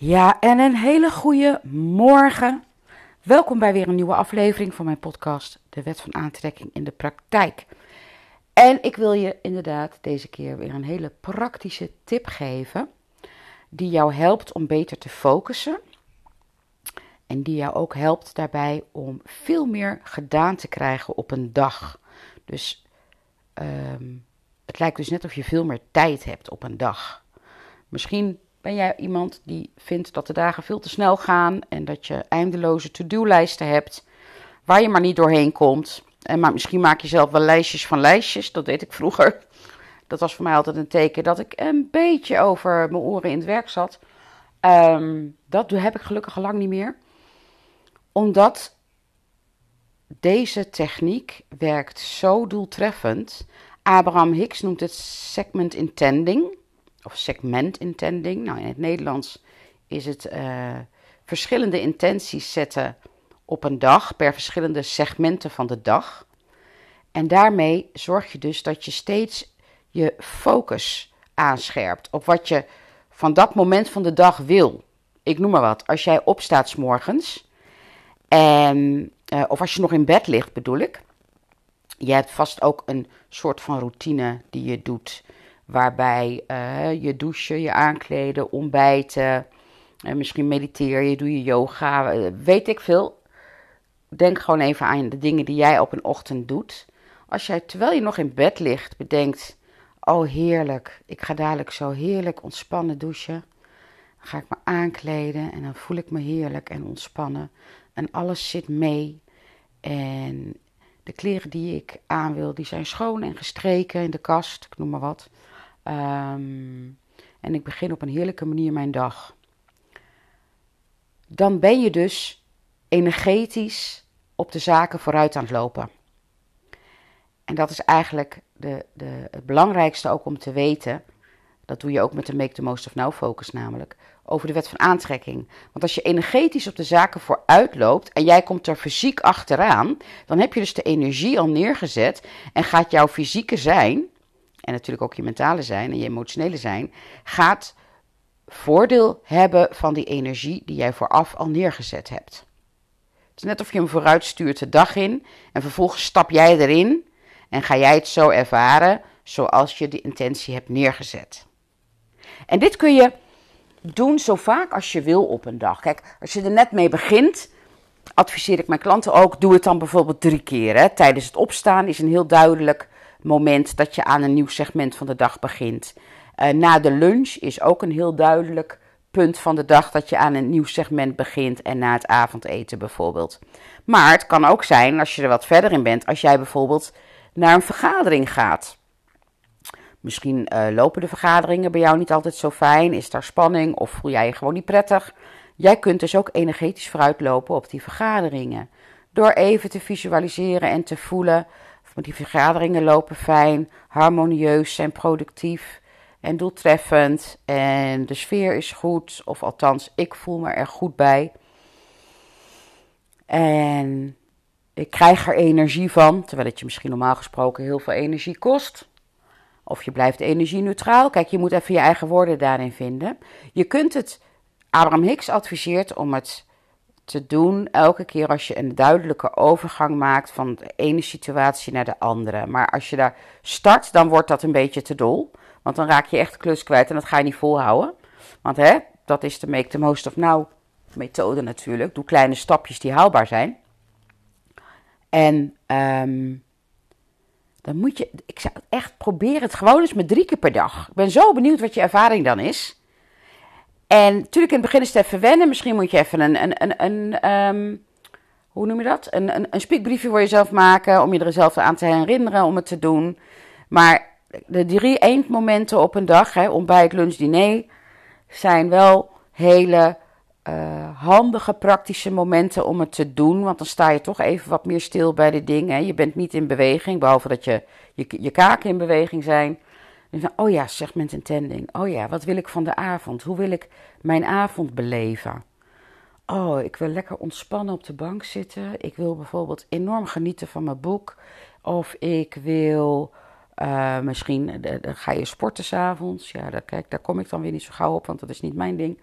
Ja, en een hele goede morgen. Welkom bij weer een nieuwe aflevering van mijn podcast, De Wet van Aantrekking in de Praktijk. En ik wil je inderdaad deze keer weer een hele praktische tip geven, die jou helpt om beter te focussen. En die jou ook helpt daarbij om veel meer gedaan te krijgen op een dag. Dus ehm, het lijkt dus net of je veel meer tijd hebt op een dag. Misschien ben jij iemand die vindt dat de dagen veel te snel gaan en dat je eindeloze to-do-lijsten hebt waar je maar niet doorheen komt? En maar misschien maak je zelf wel lijstjes van lijstjes, dat deed ik vroeger. Dat was voor mij altijd een teken dat ik een beetje over mijn oren in het werk zat. Um, dat heb ik gelukkig al lang niet meer. Omdat deze techniek werkt zo doeltreffend. Abraham Hicks noemt het segment intending of segment intending. Nou, in het Nederlands is het uh, verschillende intenties zetten op een dag per verschillende segmenten van de dag. En daarmee zorg je dus dat je steeds je focus aanscherpt op wat je van dat moment van de dag wil. Ik noem maar wat. Als jij opstaat s morgens en, uh, of als je nog in bed ligt, bedoel ik. Je hebt vast ook een soort van routine die je doet Waarbij uh, je douchen, je aankleden, ontbijten. Uh, misschien mediteer je, doe je yoga. Uh, weet ik veel. Denk gewoon even aan de dingen die jij op een ochtend doet. Als jij terwijl je nog in bed ligt bedenkt: Oh heerlijk, ik ga dadelijk zo heerlijk ontspannen douchen. Dan ga ik me aankleden en dan voel ik me heerlijk en ontspannen. En alles zit mee. En de kleren die ik aan wil, die zijn schoon en gestreken in de kast, ik noem maar wat. Um, en ik begin op een heerlijke manier mijn dag. Dan ben je dus energetisch op de zaken vooruit aan het lopen. En dat is eigenlijk de, de, het belangrijkste ook om te weten. Dat doe je ook met de Make the Most of Now focus namelijk. Over de wet van aantrekking. Want als je energetisch op de zaken vooruit loopt en jij komt er fysiek achteraan, dan heb je dus de energie al neergezet en gaat jouw fysieke zijn en natuurlijk ook je mentale zijn en je emotionele zijn, gaat voordeel hebben van die energie die jij vooraf al neergezet hebt. Het is net of je hem vooruit stuurt de dag in en vervolgens stap jij erin en ga jij het zo ervaren zoals je de intentie hebt neergezet. En dit kun je doen zo vaak als je wil op een dag. Kijk, als je er net mee begint, adviseer ik mijn klanten ook, doe het dan bijvoorbeeld drie keer. Hè. Tijdens het opstaan is een heel duidelijk moment dat je aan een nieuw segment van de dag begint. Uh, na de lunch is ook een heel duidelijk punt van de dag dat je aan een nieuw segment begint en na het avondeten bijvoorbeeld. Maar het kan ook zijn, als je er wat verder in bent, als jij bijvoorbeeld naar een vergadering gaat. Misschien uh, lopen de vergaderingen bij jou niet altijd zo fijn, is daar spanning of voel jij je gewoon niet prettig. Jij kunt dus ook energetisch vooruitlopen op die vergaderingen. Door even te visualiseren en te voelen want die vergaderingen lopen fijn, harmonieus, zijn productief en doeltreffend. En de sfeer is goed, of althans, ik voel me er goed bij. En ik krijg er energie van, terwijl het je misschien normaal gesproken heel veel energie kost. Of je blijft energie-neutraal. Kijk, je moet even je eigen woorden daarin vinden. Je kunt het, Abraham Hicks adviseert om het te doen elke keer als je een duidelijke overgang maakt van de ene situatie naar de andere. Maar als je daar start, dan wordt dat een beetje te dol. Want dan raak je echt klus kwijt en dat ga je niet volhouden. Want hè, dat is de make the most of now methode natuurlijk. Doe kleine stapjes die haalbaar zijn. En um, dan moet je, ik zou echt proberen het gewoon eens met drie keer per dag. Ik ben zo benieuwd wat je ervaring dan is. En natuurlijk in het begin is het even wennen. Misschien moet je even een, een, een, een um, hoe noem je dat? Een, een, een spiekbriefje voor jezelf maken. Om je er zelf aan te herinneren om het te doen. Maar de drie eendmomenten op een dag, hè, ontbijt, lunch, diner, zijn wel hele uh, handige, praktische momenten om het te doen. Want dan sta je toch even wat meer stil bij de dingen. Je bent niet in beweging, behalve dat je, je, je kaken in beweging zijn. Oh ja, segment intending. Oh ja, wat wil ik van de avond? Hoe wil ik mijn avond beleven? Oh, ik wil lekker ontspannen op de bank zitten. Ik wil bijvoorbeeld enorm genieten van mijn boek. Of ik wil uh, misschien, dan ga je sporten s'avonds. Ja, daar, kijk, daar kom ik dan weer niet zo gauw op, want dat is niet mijn ding.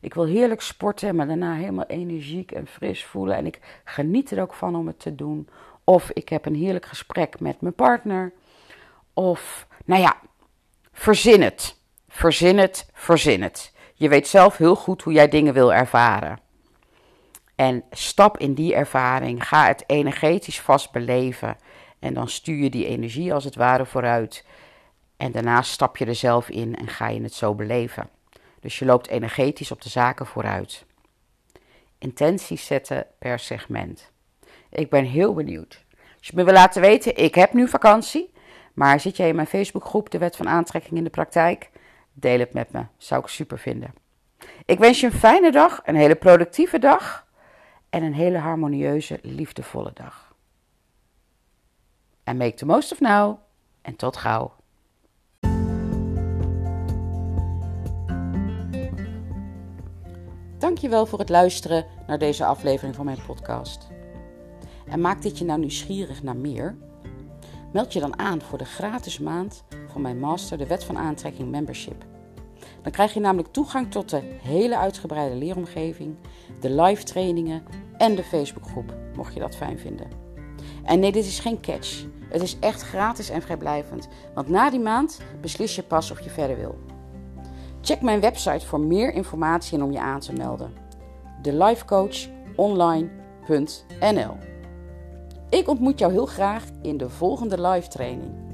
Ik wil heerlijk sporten en me daarna helemaal energiek en fris voelen. En ik geniet er ook van om het te doen. Of ik heb een heerlijk gesprek met mijn partner. Of, nou ja, verzin het. Verzin het, verzin het. Je weet zelf heel goed hoe jij dingen wil ervaren. En stap in die ervaring. Ga het energetisch vast beleven. En dan stuur je die energie als het ware vooruit. En daarna stap je er zelf in en ga je het zo beleven. Dus je loopt energetisch op de zaken vooruit. Intenties zetten per segment. Ik ben heel benieuwd. Als je me wil laten weten, ik heb nu vakantie. Maar zit jij in mijn Facebookgroep, de Wet van Aantrekking in de Praktijk? Deel het met me. Zou ik super vinden. Ik wens je een fijne dag, een hele productieve dag en een hele harmonieuze, liefdevolle dag. En make the most of now. En tot gauw. Dankjewel voor het luisteren naar deze aflevering van mijn podcast. En maakt dit je nou nieuwsgierig naar meer? Meld je dan aan voor de gratis maand van mijn master de Wet van Aantrekking Membership. Dan krijg je namelijk toegang tot de hele uitgebreide leeromgeving, de live trainingen en de Facebookgroep, mocht je dat fijn vinden. En nee, dit is geen catch. Het is echt gratis en vrijblijvend, want na die maand beslis je pas of je verder wil. Check mijn website voor meer informatie en om je aan te melden. thelifecoachonline.nl Ik ontmoet jou heel graag in de volgende live training.